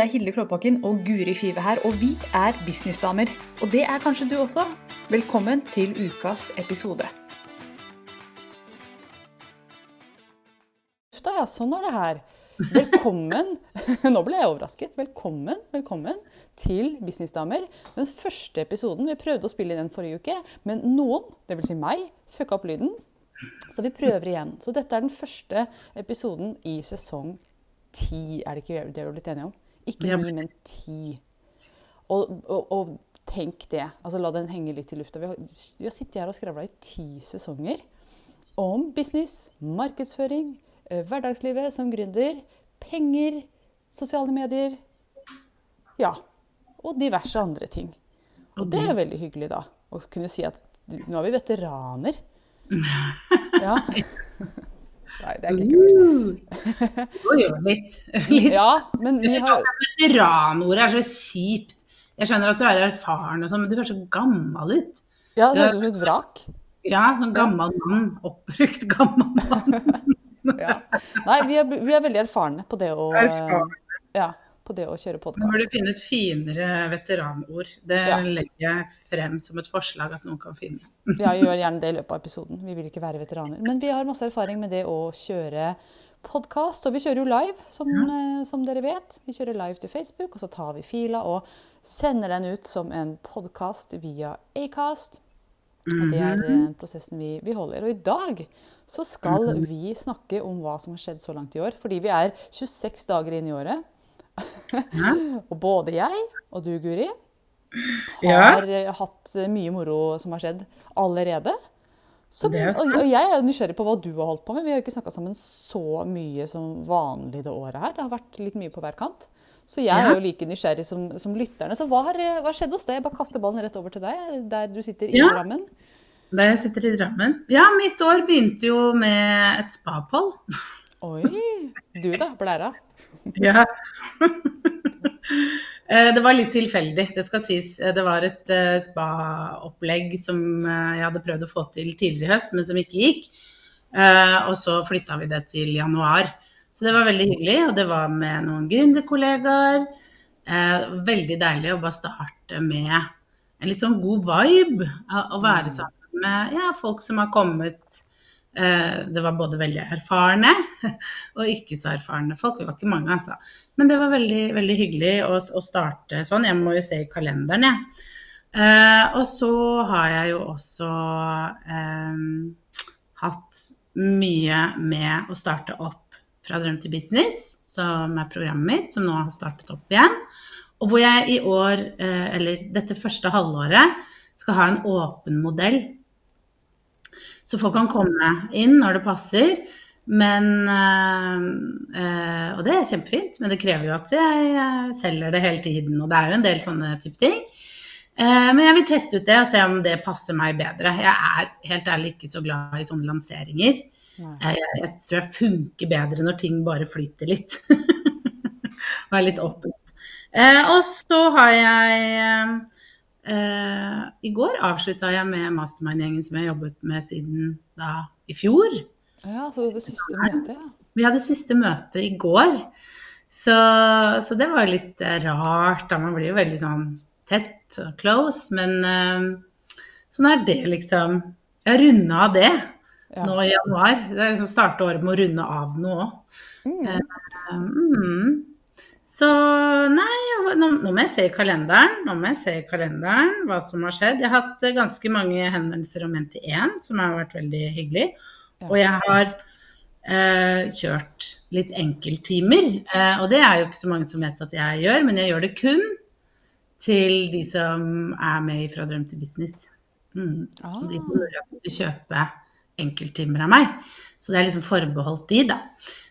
Det er Hilde Klåbakken og Guri Five her, og vi er businessdamer. Og det er kanskje du også. Velkommen til ukas episode. Da, ja, sånn er det her. Velkommen Nå ble jeg overrasket. Velkommen, velkommen til Businessdamer. Den første episoden. Vi prøvde å spille inn den forrige uke, men noen, dvs. Si meg, fucka opp lyden. Så vi prøver igjen. Så dette er den første episoden i sesong ti. Er det ikke det vi har blitt enige om? Ikke ni, men ti. Og, og, og, tenk det. Altså La den henge litt i lufta. Vi har, vi har sittet her og skravla i ti sesonger om business, markedsføring, eh, hverdagslivet som gründer, penger, sosiale medier. Ja. Og diverse andre ting. Og det er veldig hyggelig, da. Å kunne si at nå er vi veteraner. Ja. Nei, det er ikke kult. Jo, jo, litt. litt. Ja, men vi har veteranordet er så kjipt. Jeg skjønner at du er erfaren, og sånn, men du høres så gammel ut. Ja, det høres ut som et vrak. Ja, sånn gammel mann. Oppbrukt gammel mann. Ja. Nei, vi er, vi er veldig erfarne på det å, Erfaren. ja, på det å kjøre Nå må podkast. du finne et finere veteranord. Det Ja. legger jeg frem som et forslag at noen kan finne. Ja, gjør gjerne det i løpet av episoden. Vi vil ikke være veteraner. Men vi har masse erfaring med det å kjøre podkast. Og vi kjører jo live, som, ja. som dere vet. Vi kjører live til Facebook, og så tar vi fila og sender den ut som en podkast via Acast. Og det er eh, prosessen vi, vi holder. Og i dag så skal vi snakke om hva som har skjedd så langt i år. Fordi vi er 26 dager inn i året. Ja. Og både jeg og du, Guri, har ja. hatt eh, mye moro som har skjedd allerede. Som, og, og jeg er nysgjerrig på hva du har holdt på med. Vi har jo ikke snakka sammen så mye som vanlig det året her. Det har vært litt mye på hver kant. Så jeg er jo like nysgjerrig som, som lytterne. Så hva har eh, hva skjedde hos deg? Jeg bare kaster ballen rett over til deg, der du sitter i Ja. Drammen. Da jeg sitter i Drammen. Ja, mitt år begynte jo med et spaopphold. Oi! Du da, blæra. Ja. Eh, Det var litt tilfeldig, det skal sies. Eh, Det var et eh, spa-opplegg som jeg hadde prøvd å få til tidligere i høst, men som ikke gikk. Og så flytta vi det til januar. Så det var veldig hyggelig, og det var med noen gründerkollegaer. Veldig deilig å bare starte med en litt sånn god vibe. Å være sammen med ja, folk som har kommet Det var både veldig erfarne og ikke så erfarne folk. Vi var ikke mange, altså. Men det var veldig, veldig hyggelig å, å starte sånn. Jeg må jo se i kalenderen, jeg. Eh, og så har jeg jo også eh, hatt mye med å starte opp fra drøm til business, som er programmet mitt, som nå har startet opp igjen. Og hvor jeg i år, eh, eller dette første halvåret, skal ha en åpen modell så folk kan komme inn når det passer. Men øh, øh, Og det er kjempefint, men det krever jo at jeg øh, selger det hele tiden. Og det er jo en del sånne type ting. Eh, men jeg vil teste ut det og se om det passer meg bedre. Jeg er helt ærlig ikke så glad i sånne lanseringer. Eh, Jeg, jeg tror jeg funker bedre når ting bare flyter litt. og er litt åpent. Eh, og så har jeg eh, I går avslutta jeg med mastermind-gjengen som jeg har jobbet med siden da i fjor. Ja, så det siste møtet, ja. Vi hadde siste møte i går. Så, så det var litt eh, rart. Da. Man blir jo veldig sånn tett og close. Men eh, sånn er det, liksom. Jeg har runda av det Ja. nå i januar. Det er liksom starte året med å runde av noe òg. Mm. Mm. Så nei, nå, nå må jeg se i kalenderen. Nå må jeg se i kalenderen hva som har skjedd. Jeg har hatt eh, ganske mange henvendelser om NT1, som har vært veldig hyggelig. Og jeg har eh, kjørt litt enkelttimer. Eh, og det er jo ikke så mange som vet at jeg gjør, men jeg gjør det kun til de som er med i Fra drøm til business. Mm. Ah. De får mulighet til å kjøpe enkelttimer av meg. Så det er liksom forbeholdt de, da.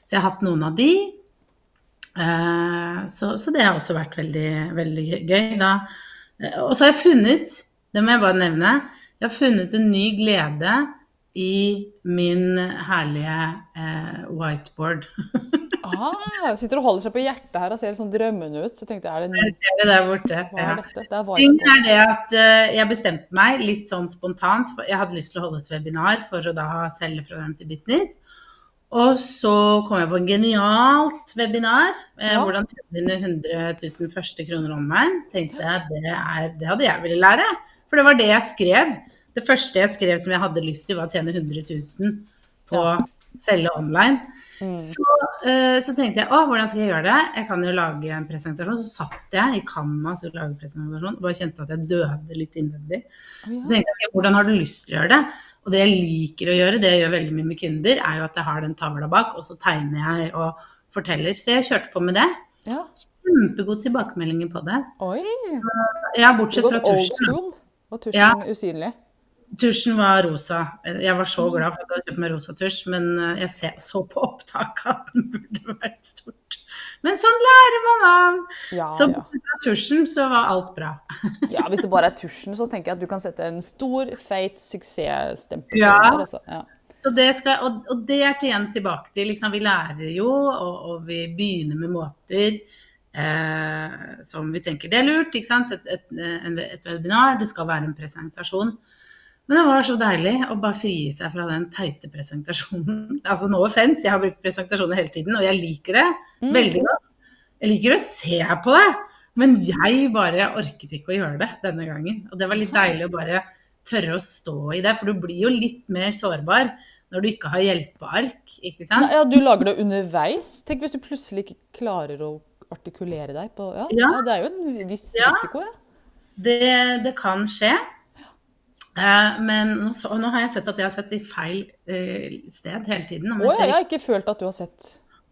Så jeg har hatt noen av de. Eh, så, så det har også vært veldig, veldig gøy. Da. Eh, Og så har jeg funnet, det må jeg bare nevne, jeg har funnet en ny glede i min herlige eh, whiteboard. Ah, sitter og holder seg på hjertet her og ser sånn drømmende ut. Så tenkte jeg, er det, Jeg ser det der borte. Ja. Det er Ting er det at uh, jeg bestemte meg litt sånn spontant. For jeg hadde lyst til å holde et webinar for å da selge fra dem til business. Og så kom jeg på en genialt webinar. Eh, Ja. Hvordan tjene dine 100 000 første kroner online. Tenkte jeg, det, er, det hadde jeg ville lære. For det var det jeg skrev. Det første jeg skrev som jeg hadde lyst til, var å tjene 100 000 på Ja. Selge online. Mm. Så, uh, så tenkte jeg å, hvordan skal jeg gjøre det? Jeg kan jo lage en presentasjon. Så satt jeg i Canva og lage presentasjon og bare kjente at jeg døde litt innvendig. Oh, ja. Så tenkte jeg, hvordan har du lyst til å gjøre det? Og det jeg liker å gjøre, det jeg gjør veldig mye med kunder, er jo at jeg har den tavla bak, og så tegner jeg og forteller. Så jeg kjørte på med det. ja. Kjempegode tilbakemeldinger på det. Oi. Ja, bortsett fra old tusjen. da. school. Var tusjen Ja. usynlig? Tusjen var rosa. Jeg var så glad for at jeg hadde kjøpt meg rosa tusj, men eh, jeg så på opptaket at den burde vært sort. Men sånn lærer man av! Ja, Så ja. bortsett tusjen, så var alt bra. ja, hvis det bare er tusjen, så tenker jeg at du kan sette en stor, feit suksessstempel Ja. der, altså. Ja. Så det skal, og, og det er til igjen tilbake til liksom, Vi lærer jo, og, og vi begynner med måter eh, som vi tenker det er lurt. Et, et, et webinar, det skal være en presentasjon. Men det var så deilig å bare frie seg fra den teite presentasjonen. Altså no offence, jeg har brukt presentasjoner hele tiden, og jeg liker det Mm. veldig godt. Jeg liker å se på det, men jeg bare orket ikke å gjøre det denne gangen. Og det var litt deilig å bare tørre å stå i det, for du blir jo litt mer sårbar når du ikke har hjelpeark, ikke sant? Nei, ja, du lager det underveis. Tenk hvis du plutselig ikke klarer å artikulere deg på Ja, Ja. ja, det er jo en viss Ja. risiko, ja. Det, det kan skje. Eh, men nå, så, nå har jeg sett at jeg har sett i feil eh, sted hele tiden. Å jeg jeg har ikke følt at du har sett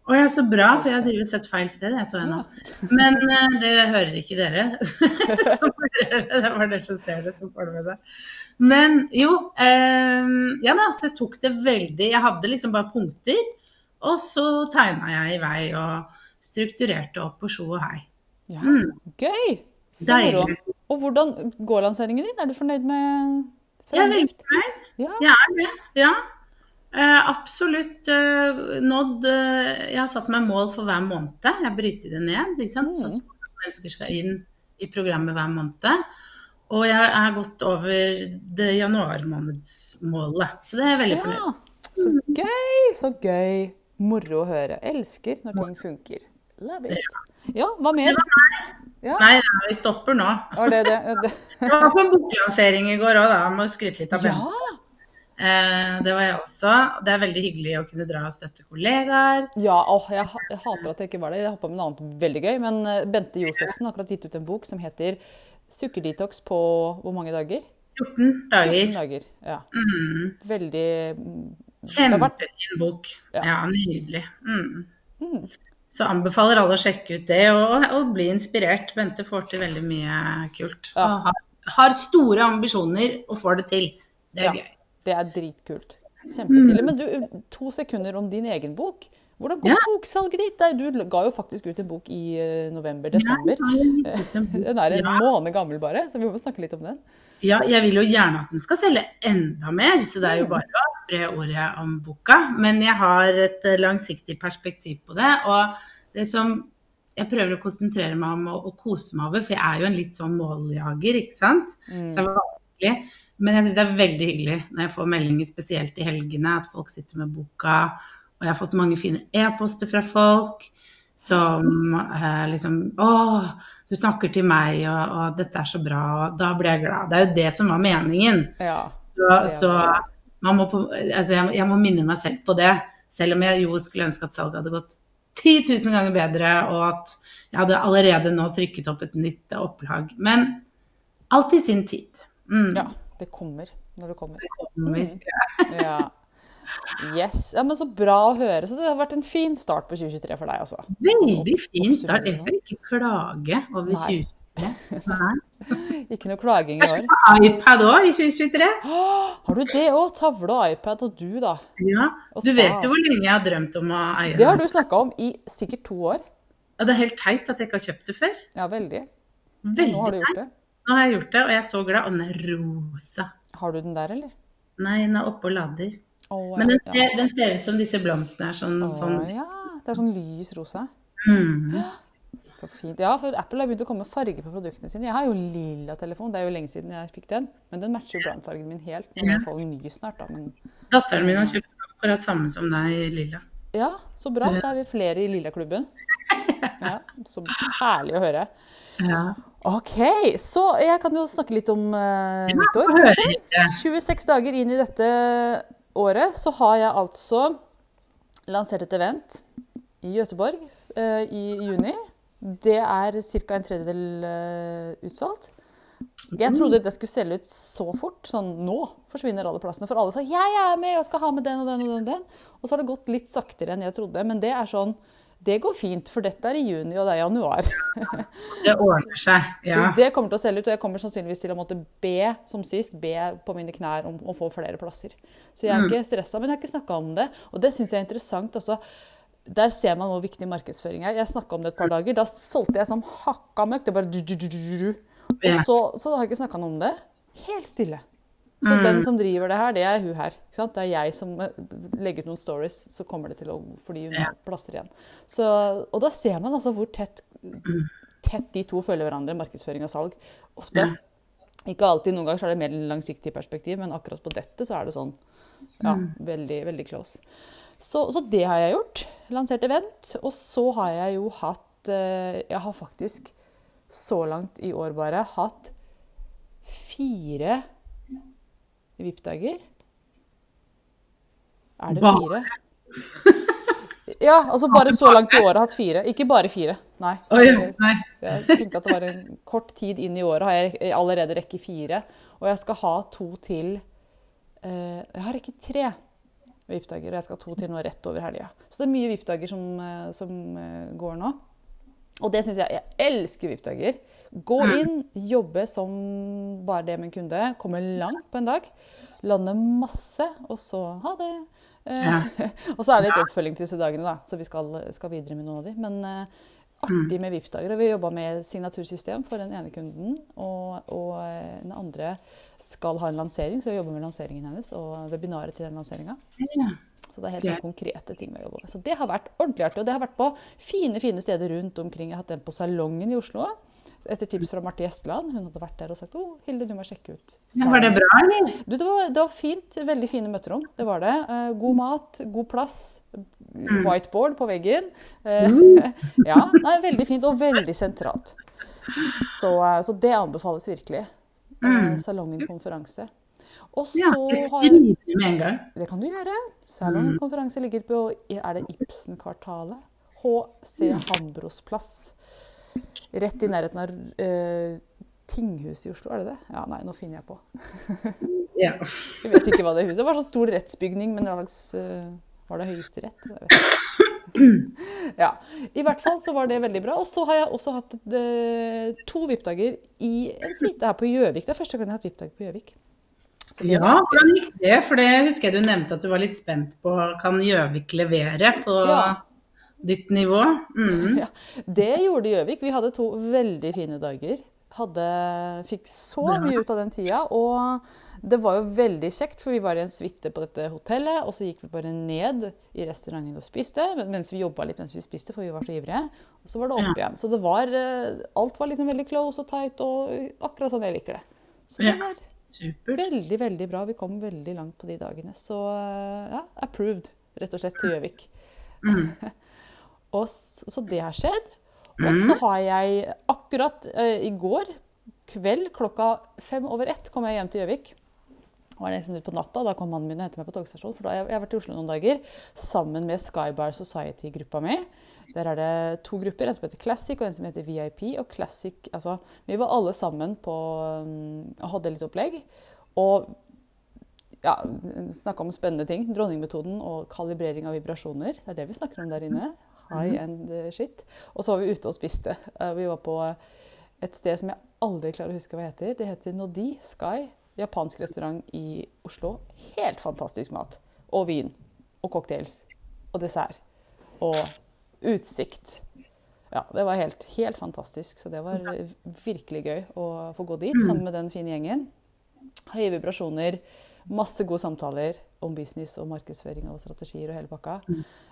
Å ja, så bra, for jeg har drevet sett feil sted, jeg så nå. Men uh, det hører ikke dere. hører det. det er dere som ser det, som får det med seg. Men jo, Um, ja da, så jeg tok det veldig Jeg hadde liksom bare punkter, og så tegna jeg i vei og strukturerte opp på sjo og hei. Ja, Mm. gøy! Så moro. Og hvordan går lanseringen din? Er du fornøyd med Jeg er veldig fornøyd. Ja. Jeg er det, ja. Uh, absolutt uh, nådd uh, Jeg har satt meg mål for hver måned. Jeg bryter det ned. Ikke sant? Mm. så mennesker skal inn i programmet hver måned. Og jeg er gått over det januarmånedsmålet. Så det er jeg veldig fornøyd Ja, så gøy! Så gøy. Moro å høre. Elsker når ting funker. Love it. Ja, hva mer? Ja, Nei, nei, vi stopper nå. var det det? det. Jeg var på en boklansering i går òg, da. Jeg Må skryte litt av Bente. Ja, Eh, det var jeg også. Det er veldig hyggelig å kunne dra og støtte kollegaer. ja åh, jeg, jeg hater at jeg ikke var der. Jeg hoppa med noe annet veldig gøy. Men eh, Bente Josefsen har akkurat gitt ut en bok som heter 'Sukkerdetox på hvor mange dager?' 14 dager. 14 dager. Ja. Mm. Veldig mm, Kjempefin bok. Ja. Ja, nydelig. Mm. mm, Så anbefaler alle å sjekke ut det og, og bli inspirert. Bente får til veldig mye kult. Ja. Har, har store ambisjoner og får det til. Det er Ja. gøy. Det er dritkult. Kjempestilig. Men du, to sekunder om din egen bok. Hvordan går Ja. boksalget ditt? Du ga jo faktisk ut en bok i eh, november-desember. Ja, Den er en Ja. måned gammel bare, så vi må snakke litt om den. Ja, jeg vil jo gjerne at den skal selge enda mer, så det er jo bare å spre ordet om boka. Men jeg har et eh, langsiktig perspektiv på det. Og det som jeg prøver å konsentrere meg om og, kose meg over, for jeg er jo en litt sånn måljager, ikke sant. Mm. Så det er vanskelig. Men jeg syns det er veldig hyggelig når jeg får meldinger, spesielt i helgene, at folk sitter med boka. Og jeg har fått mange fine e-poster fra folk som eh, liksom Å, du snakker til meg, og, og dette er så bra. Og da blir jeg glad. Det er jo det som var meningen. Ja. Så, så man må på, altså jeg, jeg må minne meg selv på det. Selv om jeg jo skulle ønske at salget hadde gått 10 000 ganger bedre, og at jeg hadde allerede nå trykket opp et nytt opplag. Men alt i sin tid. Mm. ja. Det kommer når det kommer. Det Kommer. Mm. Ja. Yes. Ja, men Så bra å høre. Så det har vært en fin start på 2023 for deg, også. Veldig fin start. Jeg skal ikke klage over Nei. 2023. Nei. Ikke noe klaging i Jeg skal ha iPad òg i 2023. Har du det òg? Tavle og iPad og du, da. Ja. Du vet jo hvor lenge jeg har drømt om å eie Det har du snakka om i sikkert to år. Ja, det er helt teit at jeg ikke har kjøpt det før. Ja, veldig. Veldig Nå har du gjort det. Nå har jeg gjort det, og jeg er så glad. Og den er rosa. Har du den der, eller? Nei, den er oppe og lader. Å, Men den ja. den ser ut som disse blomstene er sånn, oh, sånn ja. Det er sånn lys rosa. mm. Så fint. Ja, for Apple har begynt å komme farge på produktene sine. Jeg har jo lilla telefon, det er jo lenge siden jeg fikk den. Men den matcher jo brannfargen min helt. Men jeg får jo ny snart, da. Men Datteren min har kjøpt akkurat samme som deg, Lilla. Ja, så bra. Da er vi flere i Lilla-klubben. Ja, så herlig å høre. Ja. OK, så jeg kan jo snakke litt om uh, nyttår. få høre kanskje. litt. 26 dager inn i dette året så har jeg altså lansert et event i Gøteborg eh, i juni. Det er ca. en tredjedel eh, utsolgt. Jeg trodde det skulle selge ut så fort. Sånn nå forsvinner alle plassene. For alle sa 'jeg er med, og skal ha med den og den og den'. Og den. Og så har det gått litt saktere enn jeg trodde. Men det er sånn Det går fint, for dette er i juni, og det er januar. Det ordner seg. Ja. Det kommer til å selge ut, og jeg kommer sannsynligvis til å måtte be, som sist, be på mine knær om å få flere plasser. Så jeg er ikke stressa, men jeg har ikke snakka om det. Og det syns jeg er interessant også. Der ser man hvor viktig markedsføring er. Jeg snakka om det et par dager. Da solgte jeg som hakka møkk. Det bare du, du, du, du, du. Og så, så har jeg ikke snakka noe om det. Helt stille. Så den som driver det her, det er hun her. Ikke sant? Det er jeg som eh, legger ut noen stories, så kommer det til å Fordi hun har plasser igjen. Så, og da ser man altså hvor tett, tett de to følger hverandre, markedsføring og salg. Ofte. Ikke alltid, noen ganger så er det mer langsiktig perspektiv, men akkurat på dette så er det sånn ja, veldig, veldig close. Så, så det har jeg gjort. Lansert event. Og så har jeg jo hatt eh, Jeg har faktisk så langt i år bare hatt fire VIP-dager. Er det fire? Ja, altså bare så langt i året hatt fire. Ikke bare fire, nei. Jeg tenkte at det var en kort tid inn i året, har jeg allerede rekket fire. Og jeg skal ha to til eh, Jeg har rekket tre VIP-dager, og jeg skal ha to til nå rett over helga. Så det er mye VIP-dager som, eh, som eh, går nå. Og det syns jeg Jeg elsker VIP-dager. Gå inn, jobbe som bare det med en kunde. Komme langt på en dag. Lande masse, og så ha det. Ja. og så er det litt oppfølging til disse dagene, da, så vi skal, skal videre med noen av de. Men uh, artig med VIP-dager. Og vi jobba med signatursystem for den ene kunden. Og, og eh, den andre skal ha en lansering, så vi jobber med lanseringen hennes og webinaret til den lanseringa. Ja. Så det er helt sånn konkrete ting vi jobber med. Så det har vært ordentlig artig. Og det har vært på fine fine steder rundt omkring. Jeg har hatt den på Salongen i Oslo. Etter tips fra Marte Gjesteland. Hun hadde vært der og sagt å, Hilde, du må sjekke ut. Ja, var det bra, eller? Du, det, var, det var fint. Veldig fine møterom. Det var det. Eh, god mat, god plass. Whiteboard på veggen. Eh, ja, nei, veldig fint og veldig sentralt. Så, eh, så det anbefales virkelig. Eh, Salongen konferanse. Og så Ja, jeg har skriver med en gang. det kan du gjøre. Salongen konferanse ligger på er det Ibsen-kvartalet. HC Hambros plass. Rett i nærheten av uh, tinghuset i Oslo, er det det? Ja, nei, nå finner jeg på. Ja. Jeg vet ikke hva det huset Det var sånn stor rettsbygning, men hva slags eh, Var det høyesterett? Jeg. Ja. I hvert fall så var det veldig bra. Og så har jeg også hatt uh, to VIP-dager i en suite her på Gjøvik. Det er første gang jeg har hatt VIP-dag på Gjøvik. Ja, hvordan gikk det? For det husker jeg du nevnte at du var litt spent på. Kan Gjøvik levere på Ja. ditt nivå? Mm. Ja, det gjorde Gjøvik. Vi hadde to veldig fine dager. Hadde, fikk så mye ut av den tida. Og det var jo veldig kjekt, for vi var i en suite på dette hotellet. Og så gikk vi bare ned i restauranten og spiste, mens vi jobba litt mens vi spiste, for vi var så ivrige. Og så var det opp igjen. Så det var eh, Alt var liksom veldig close og tight, og akkurat sånn jeg liker det. Så det Ja. var Supert. veldig, veldig bra. Vi kom veldig langt på de dagene. Så eh, ja, approved, rett og slett, til Gjøvik. og så, så det har skjedd. Og så har jeg akkurat uh, i går kveld klokka fem over ett kom jeg hjem til Gjøvik. Var nesten ut på natta, Da kom mannen min og hentet meg på togstasjonen. For da har jeg, jeg har vært i Oslo noen dager sammen med Skybar Society-gruppa mi. Der er det to grupper, en som heter Classic og en som heter VIP. Og Classic, altså, Vi var alle sammen på mm, og hadde litt opplegg. Og ja, snakka om spennende ting. Dronningmetoden og kalibrering av vibrasjoner. Det er det vi snakker om der inne. High end eh, shit. Og så var vi ute og spiste. Eh, Vi var på et sted som jeg aldri klarer å huske hva heter. Det heter Nodi Sky. Japansk restaurant i Oslo. Helt fantastisk mat. Og vin. Og cocktails. Og dessert. Og utsikt. Ja, det var helt, helt fantastisk. Så det var eh, virkelig gøy å få gå dit sammen med den fine gjengen. Høye vibrasjoner, masse gode samtaler om business og markedsføring og strategier og hele pakka.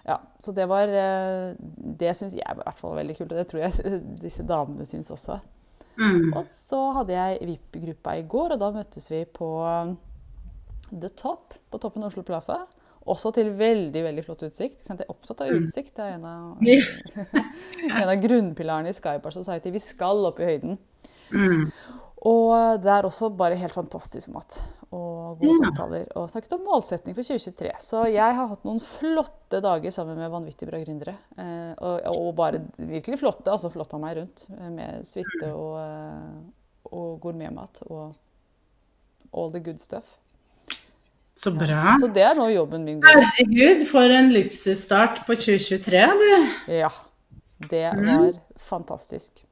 Ja, så det var eh, Det syns jeg i hvert fall var veldig kult, og det tror jeg disse damene syns også. Mm. Og så hadde jeg VIP-gruppa i går, og da møttes vi på um, The Top på toppen av Oslo Plaza. Også til veldig veldig flott utsikt. Jeg er opptatt av utsikt. Det er en av, en av grunnpilarene i Skybar Society. Vi skal opp i høyden. Mm. Og det er også bare helt fantastisk mat og gode Ja. samtaler. Og snakket om målsetning for 2023. Så jeg har hatt noen flotte dager sammen med vanvittig bra gründere. Eh, og, og bare virkelig flotte, altså flotta meg rundt eh, med suite og, eh, og gourmetmat og all the good stuff. Så bra. Så det er nå jobben min. Herregud, for en luksusstart på 2023, du. Ja. Det Mm. var fantastisk.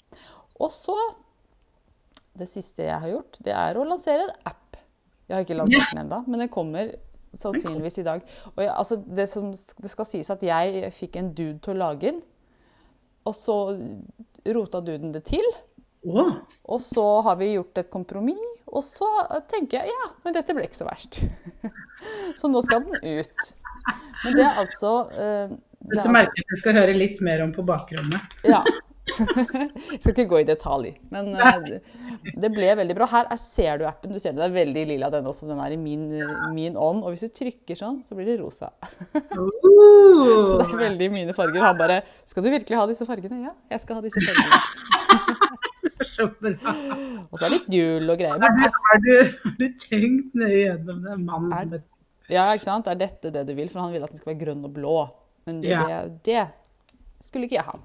Og så Det siste jeg har gjort, det er å lansere en app. Jeg har ikke lansert den ennå, men den kommer sannsynligvis i dag. Og jeg, altså, det, som, det skal sies at jeg fikk en dude til å lage den, og så rota duden det til. Å, Og så har vi gjort et kompromiss, og så tenker jeg ja, men dette ble ikke så verst. Så nå skal den ut. Men det er altså eh, det dette merker jeg at jeg skal høre litt mer om på bakrommet. Ja. Jeg skal ikke gå i detalj, men eh, det ble veldig bra. Her er, ser du appen. Du ser den, er veldig lilla den også. Den er i min, min ånd. Og hvis du trykker sånn, så blir det rosa. Så det er Uh, veldig mine farger. Han bare 'Skal du virkelig ha disse fargene?' Ja, jeg skal ha disse fargene. Så bra. Og så er det litt gul og greier. Men, du, har du, har du tenkt nøye gjennom det? Mannen Er- ja, ikke sant? Er dette det du vil? For han vil at den skal være grønn og blå. Men det, Ja. det skulle ikke jeg ha.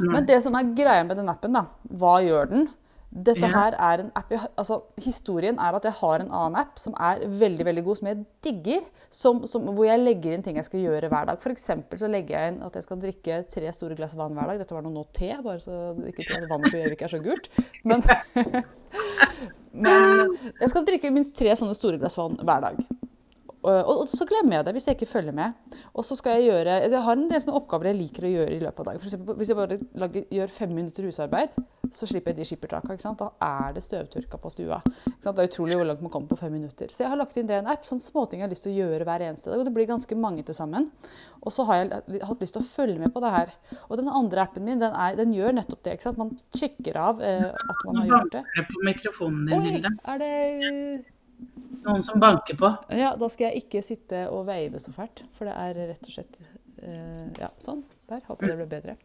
Men det som er greia med den appen, da, hva gjør den? Dette her er en app, jeg altså Historien er at jeg har en annen app som er veldig veldig god, som jeg digger. Som, som, hvor jeg legger inn ting jeg skal gjøre hver dag. F.eks. så legger jeg inn at jeg skal drikke tre store glass vann hver dag. Dette var nå te, bare så ikke tror at vannet på Gjøvik er så gult. Men, men jeg skal drikke minst tre sånne store glass vann hver dag. Og, og så glemmer jeg det hvis jeg ikke følger med. Og så skal Jeg gjøre, jeg har en del oppgaver jeg liker å gjøre i løpet av dagen. For eksempel, hvis jeg bare lager, gjør fem minutter husarbeid, så slipper jeg de skippertaka. Da er det støvtørka på stua. Det er utrolig hvor langt man kommer på fem minutter. Så jeg har lagt inn det i en app. Sånn småting jeg har lyst til å gjøre hver eneste dag. Og det blir ganske mange til sammen. Og så har jeg hatt lyst til å følge med på det her. Og den andre appen min den, er, den gjør nettopp det. ikke sant? Man sjekker av eh, at man har gjort det. banker jeg på mikrofonen din, Oi, er det Noen som banker på. Ja, da skal jeg ikke sitte og veive så fælt. For det er rett og slett eh, Ja, sånn. Der. Håper det ble bedre.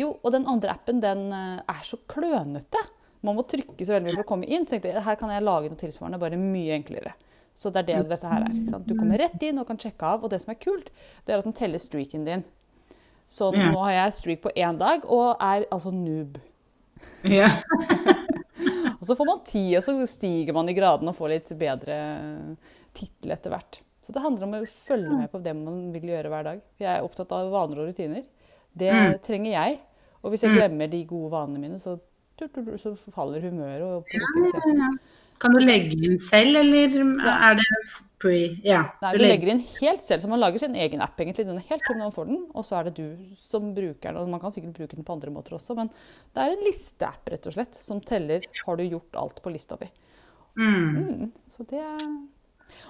Jo, og den andre appen, den eh, er så klønete. Man må trykke så veldig mye for å komme inn. Så tenkte jeg her kan jeg lage noe tilsvarende, bare mye enklere. Så det er det dette her er. Du kommer rett inn og kan sjekke av. Og det som er kult, det er at den teller streaken din. Så nå har jeg streak på én dag og er altså noob. Ja. Og så får man tid, og så stiger man i graden og får litt bedre tittel etter hvert. Så det handler om å følge med på det man vil gjøre hver dag. Jeg er opptatt av vaner og rutiner. Det trenger jeg. Og hvis jeg glemmer de gode vanene mine, så, så faller humøret og produktiviteten. Kan du legge inn selv, eller er det pre? Ja. Nei, du legger inn helt selv, så man lager sin egen app egentlig. Den er helt tom når man får den, og så er det du som bruker den. Og man kan sikkert bruke den på andre måter også, men det er en listeapp rett og slett, som teller har du gjort alt på lista di. Mm. Mm, så det er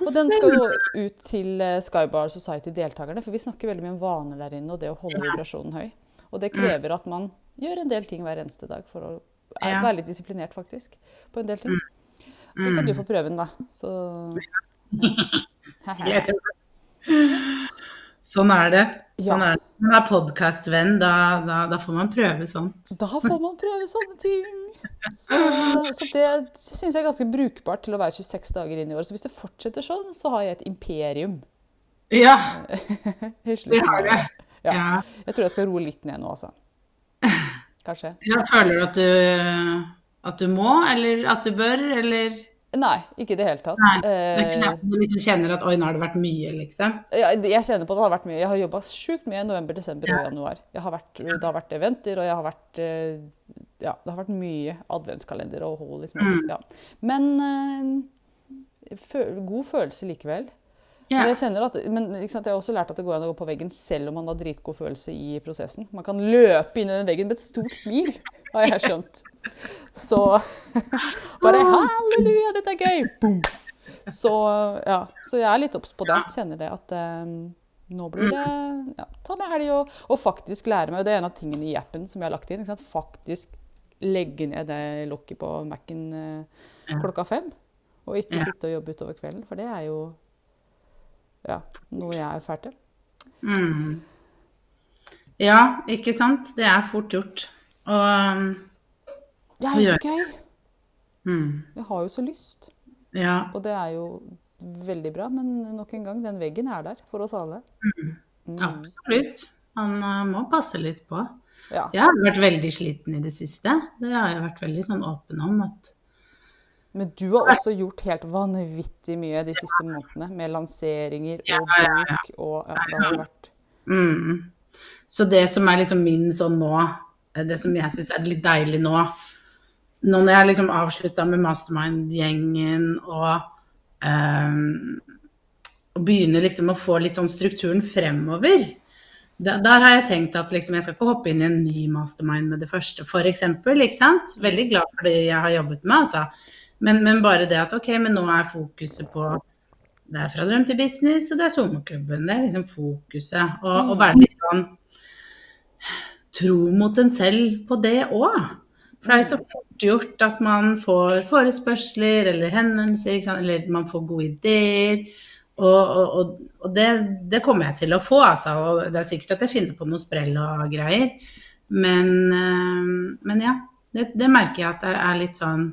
Og den skal jo ut til eh, Skybar Society-deltakerne, for vi snakker veldig mye om vaner der inne og det å holde vibrasjonen høy. Og det krever at man gjør en del ting hver eneste dag for å være litt disiplinert, faktisk, på en del ting. Så skal du få prøve den, da. Så Sånn er det. Sånn Ja. er det. Når man er podkastvenn, da, da, da får man prøve sånt. Da får man prøve sånne ting. Så, så det syns jeg er ganske brukbart til å være 26 dager inn i året. Så hvis det fortsetter sånn, så har jeg et imperium. Ja, vi har det. Ja. Ja. Jeg tror jeg skal roe litt ned nå, altså. Kanskje. Ja, føler du at du at du må, eller at du bør, eller Nei, ikke i det hele tatt. Nei, det er ikke Eh, det. Du liksom kjenner at oi, nå har det vært mye, liksom. Ja, jeg kjenner på at det har vært mye. Jeg har jobba sjukt mye i november, desember og januar. Jeg har vært, det har vært eventer, og jeg har vært eh, Ja, det har vært mye adventskalender og hold i Mm. Ja. Men fø god følelse likevel. Ja. Men jeg kjenner at, men sant, jeg har også lært at det går an å gå på veggen selv om man har dritgod følelse i prosessen. Man kan løpe inn i den veggen med et stort smil, har jeg skjønt. Så bare halleluja, dette er gøy! Boom. Så ja, så jeg er litt obs på det. Kjenner det at um, nå blir det ja, Ta med helg og, og faktisk lære meg. Og det er en av tingene i appen som jeg har lagt inn. Sant? Faktisk legge ned det lokket på Mac-en uh, klokka fem. Og ikke sitte og jobbe utover kvelden, for det er jo ja, noe jeg er fælt til. Mm. Ja, ikke sant? Det er fort gjort. Og um, Det er jo så gøy! mm, Jeg har jo så lyst. Ja. Og det er jo veldig bra, men nok en gang, den veggen er der for oss alle. Mm. Absolutt. Man uh, må passe litt på. Ja. Jeg har vært veldig sliten i det siste. Det har jeg vært veldig sånn åpen om. at Men du har også gjort helt vanvittig mye de siste månedene, med lanseringer og bok og ja, det har vært mm. Så det som er liksom min sånn nå, det som jeg syns er litt deilig nå Nå når jeg liksom avslutta med Mastermind-gjengen og um, begynner liksom å få litt sånn strukturen fremover. Da, der har jeg tenkt at liksom jeg skal ikke hoppe inn i en ny mastermind med det første, f.eks. Ikke sant? Veldig glad for det jeg har jobbet med, altså. Men, men bare det at ok, men nå er fokuset på Det er fra drøm til business, og det er sommerklubben. Det er liksom fokuset. Og, og være litt sånn tro mot en selv på det òg. For det er jo så fort gjort at man får forespørsler eller henvendelser, eller man får gode ideer. Og, og, og, det, det kommer jeg til å få, altså. Og det er sikkert at jeg finner på noe sprell og greier. Men, eh, men ja, det, det merker jeg at det er litt sånn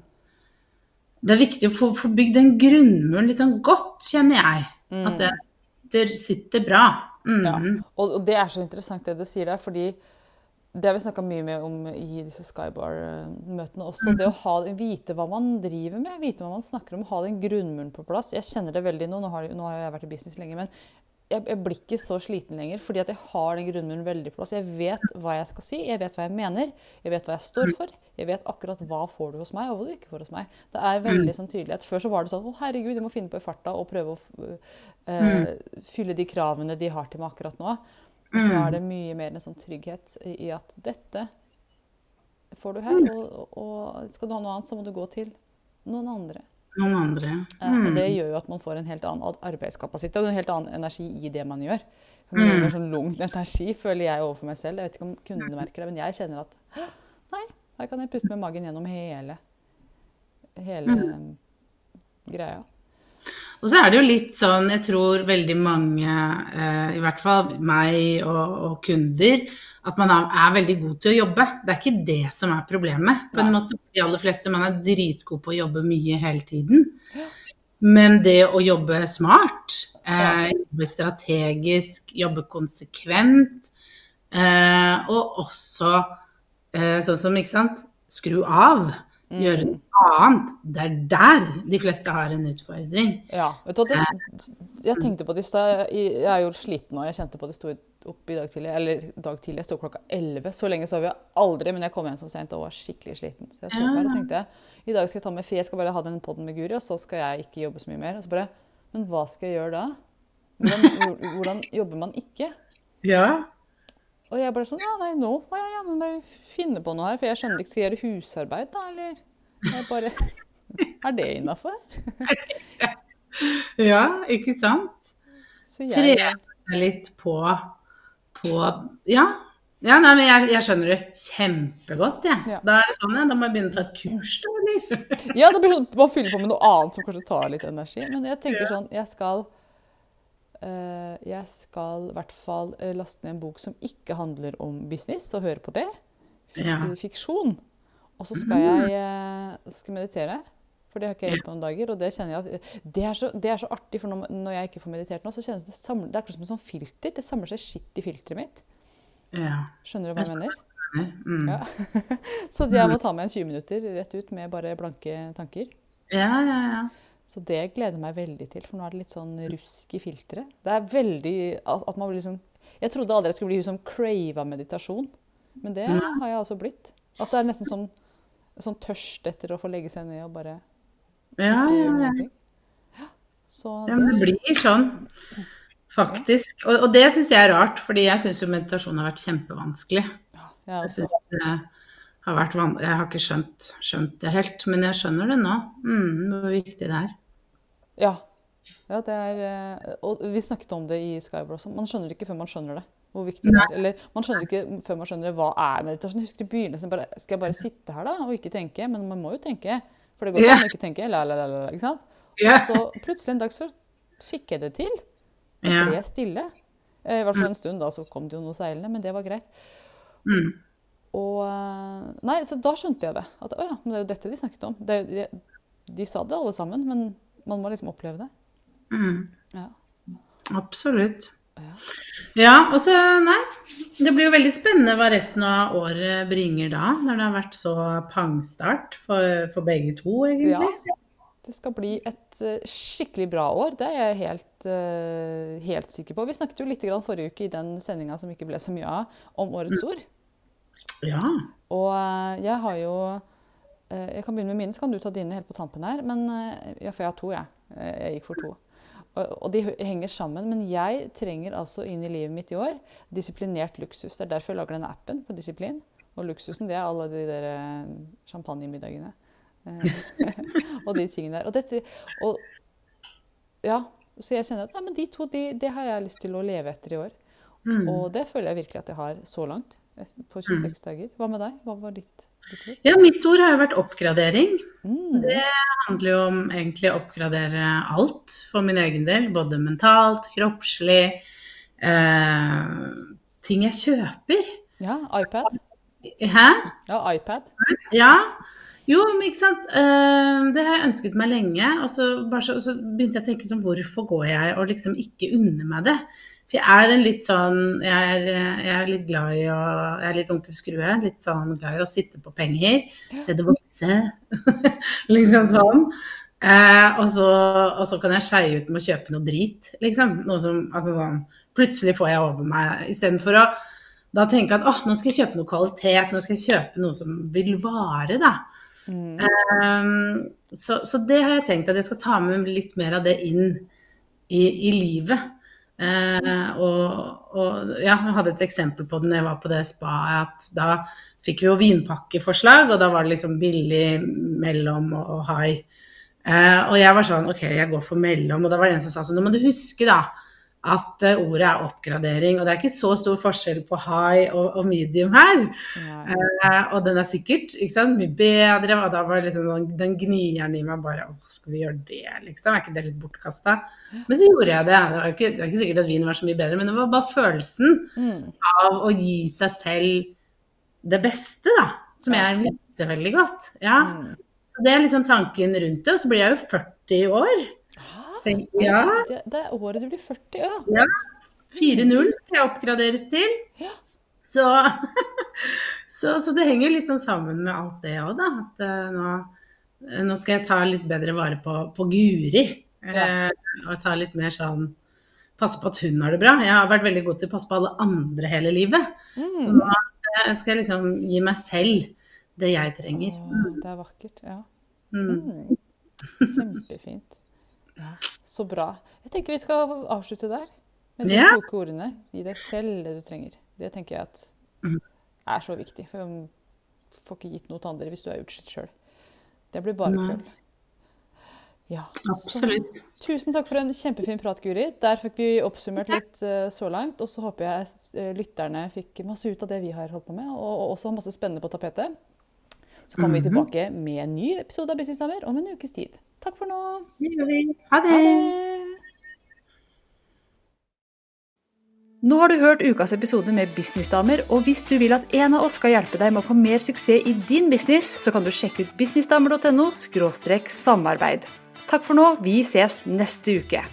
Det er viktig å få, få bygd den grunnmuren litt sånn godt, kjenner jeg. At det sitter, sitter bra. Mm. Ja. Og, og det er så interessant det du sier der, fordi det har vi snakka mye med om i disse Skybar-møtene også. Det å ha, vite hva man driver med, vite hva man snakker om, ha den grunnmuren på plass. Jeg kjenner det veldig nå, nå har, nå har jeg vært i business lenge, men jeg, jeg blir ikke så sliten lenger fordi at jeg har den grunnmuren veldig på plass. Jeg vet hva jeg skal si, jeg vet hva jeg mener, jeg vet hva jeg står for. Jeg vet akkurat hva får du hos meg, og hva du ikke får hos meg. Det er veldig sånn tydelighet. Før så var det sånn å herregud, jeg må finne på i farta og prøve å eh, fylle de kravene de har til meg akkurat nå. Og så er det mye mer en sånn trygghet i at dette får du her, og, og skal du ha noe annet, så må du gå til noen andre. Noen andre. Eh, Og det gjør jo at man får en helt annen arbeidskapasitet og en helt annen energi i det man gjør. For man har sånn lung energi, føler jeg overfor meg selv. Jeg vet ikke om kundene merker det, men jeg kjenner at nei, her kan jeg puste med magen gjennom hele, hele greia. Og så er det jo litt sånn, jeg tror veldig mange, eh, i hvert fall meg og, og kunder, at man er, veldig god til å jobbe. Det er ikke det som er problemet. På en måte, de aller fleste, Man er dritgod på å jobbe mye hele tiden. Men det å jobbe smart, eh, jobbe strategisk, jobbe konsekvent, eh, og også eh, sånn som, ikke sant, skru av, gjøre noe annet. Det er der de fleste har en utfordring. Ja, vet du hva, det, jeg tenkte på det i stad. Jeg er jo sliten nå. Jeg kjente på det sto opp i dag tidlig. Eller dag tidlig, jeg sto klokka 11. Så lenge sov jeg aldri, men jeg kom hjem så sent og var skikkelig sliten. Så jeg sto her og tenkte i dag skal jeg ta med fri. Jeg skal bare ha den podden med Guri, og så skal jeg ikke jobbe så mye mer. Og så bare Men hva skal jeg gjøre da? Hvordan, hvordan jobber man ikke? Ja. Og jeg bare sånn Ja, nei, nå må jeg jammen bare finne på noe her. For jeg skjønner ikke, skal jeg gjøre husarbeid, da, eller? Jeg bare Er det innafor? ja, ikke sant? Jeg Trene litt på, på Ja. Ja, nei, men jeg, jeg skjønner det kjempegodt, jeg. Ja. Da er det sånn, ja. Da må jeg begynne å ta et kurs, da, eller? Ja, det blir sånn, man fyller på med noe annet som kanskje tar litt energi. Men jeg tenker sånn, jeg skal Jeg skal i hvert fall eh, laste ned en bok som ikke handler om business, og høre på det. Fiksjon. Og så skal jeg eh, skal meditere. For det har ikke jeg gjort på noen dager. Og det kjenner jeg at det er så, det er så artig, for når, jeg ikke får meditert nå, så kjennes det samler, Det er akkurat som en sånn filter. Det samler seg skitt i filteret mitt. Ja. Skjønner du hva jeg mener? Mm. Ja. så jeg må ta meg en 20 minutter rett ut med bare blanke tanker. ja, ja, ja. Så det gleder jeg meg veldig til, for nå er det litt sånn rusk i filteret. Det er veldig at man blir liksom Jeg trodde aldri jeg skulle bli hun som crava meditasjon, men det har jeg altså blitt. At det er nesten sånn, sånn tørst etter å få legge seg ned og bare ja, ja, ja. Ja. Så ja men det blir sånn, faktisk. Og, og det syns jeg er rart, fordi jeg syns jo meditasjon har vært kjempevanskelig. ja, jeg synes det har vært van Jeg har ikke skjønt, skjønt det helt, men jeg skjønner det nå. Mm, hvor viktig det er. Ja. ja, det er eh, Og vi snakket om det i Skybar også. Man skjønner det ikke før man skjønner det. Hvor viktig det er. Eller man skjønner det ikke før man skjønner hva er meditasjon. Jeg husker i begynnelsen bare Skal jeg bare sitte her, da, og ikke tenke? Men man må jo tenke. For det går ikke an å ikke tenke. La, la, la, la, ikke sant? Ja. Og så plutselig en dag så fikk jeg det til. Det ble stille. Eh, I hvert fall en stund, da, så kom det jo noe seilende, men det var greit. Mm. Og eh, Nei, så da skjønte jeg det. At å ja, men det er jo dette de snakket om. Det, de, de sa det alle sammen, men man må liksom oppleve det. Mm. Ja. Absolutt. Ja. Ja, og så Nei. Det blir jo veldig spennende hva resten av året bringer da, når det har vært så pangstart for, for begge to, egentlig. Ja. Det skal bli et eh, skikkelig bra år, det er jeg helt, eh, helt sikker på. Vi snakket jo litt forrige uke i den sendinga som ikke ble så mye av, om årets ord. Ja. Og eh, jeg har jo eh, Jeg kan begynne med mine, så kan du ta dine helt på tampen her. Men, eh, ja, for jeg har to, jeg. Jeg gikk for to. Og, de henger sammen. Men jeg trenger altså inn i livet mitt i år disiplinert luksus. Det er derfor jeg lager denne appen på disiplin. Og luksusen, det er alle de der champagnemiddagene. Og de tingene der. Og dette Og ja. Så jeg kjenner at nei, men de to, de, det har jeg lyst til å leve etter i år. Mm. Og det føler jeg virkelig at jeg har så langt. På 26 dager. Hva med deg? Hva var ditt, ditt ord? ja, mitt ord har jo vært oppgradering. Mm. Det handler jo om egentlig å oppgradere alt for min egen del. Både mentalt, kroppslig, eh, ting jeg kjøper. Ja, iPad. Hæ? Ja, iPad. Ja. Jo, men ikke sant. Eh, det har jeg ønsket meg lenge. Og så, så, så begynte jeg å tenke sånn, hvorfor går jeg og liksom ikke unner meg det? For jeg er en litt sånn Jeg er, jeg er litt glad i å Jeg er litt onkel Skrue. Litt sånn glad i å sitte på penger. Se det vokse. liksom sånn. Eh, og, så, og så kan jeg skeie ut med å kjøpe noe drit, liksom. Noe som Altså sånn Plutselig får jeg over meg Istedenfor å da tenke at åh, nå skal jeg kjøpe noe kvalitet, nå skal jeg kjøpe noe som vil vare, da. Mm. Um, så, så det har jeg tenkt at jeg skal ta med litt mer av det inn i, i livet. Eh, og, og ja, jeg hadde et eksempel på det når jeg var på det spaet, at da fikk vi jo vinpakkeforslag, og da var det liksom billig, mellom og, og high. Eh, og jeg var sånn, ok, jeg går for mellom, og da var det en som sa sånn, nå må du huske da, at eh, ordet er oppgradering, og det er ikke så stor forskjell på high og, og medium her. Ja. Uh, og den er sikkert ikke sant, mye bedre. Og da var det liksom den, den gnieren i meg bare Å, skal vi gjøre det, liksom? Er ikke det litt bortkasta? Men så gjorde jeg det. Det var ikke, det var ikke sikkert at vinen var så mye bedre, men det var bare følelsen Mm. av å gi seg selv det beste, da. Som jeg likte veldig godt. Ja. Mm. Så det er liksom tanken rundt det. Og så blir jeg jo 40 år. Ah, Tenk, ja. det, er året du blir 40, ja. ja. 4-0 skal jeg oppgraderes til. Ja. Så, så, så det henger litt sånn sammen med alt det òg, da. At eh, nå, nå skal jeg ta litt bedre vare på, på Guri. Ja. Eh, og ta litt mer sånn Passe på at hun har det bra. Jeg har vært veldig god til å passe på alle andre hele livet. Så Mm. nå eh, skal jeg liksom gi meg selv det jeg trenger. Mm. det er vakkert. Ja. Mm. Mm. Kjempefint. Ja. Så bra. Jeg tenker vi skal avslutte der. Med de kloke ordene. Gi deg selv det du trenger. Det tenker jeg at er så viktig. For du får ikke gitt noe til andre hvis du er utslitt sjøl. Det blir bare krøll. Ja, så tusen takk for en kjempefin prat, Guri. Der fikk vi oppsummert litt uh, så langt. Og så håper jeg eh, lytterne fikk masse ut av det vi har holdt på med, og, og også masse spennende på tapetet. Så kommer vi Mhm. tilbake med en ny episode av Businessdamer om en ukes tid. Takk for nå. Det gjør vi. Ha det. Nå har du hørt ukas episode med Businessdamer, og hvis du vil at en av oss skal hjelpe deg med å få mer suksess i din business, så kan du sjekke ut businessdamer.no samarbeid. Takk for nå, vi ses neste uke.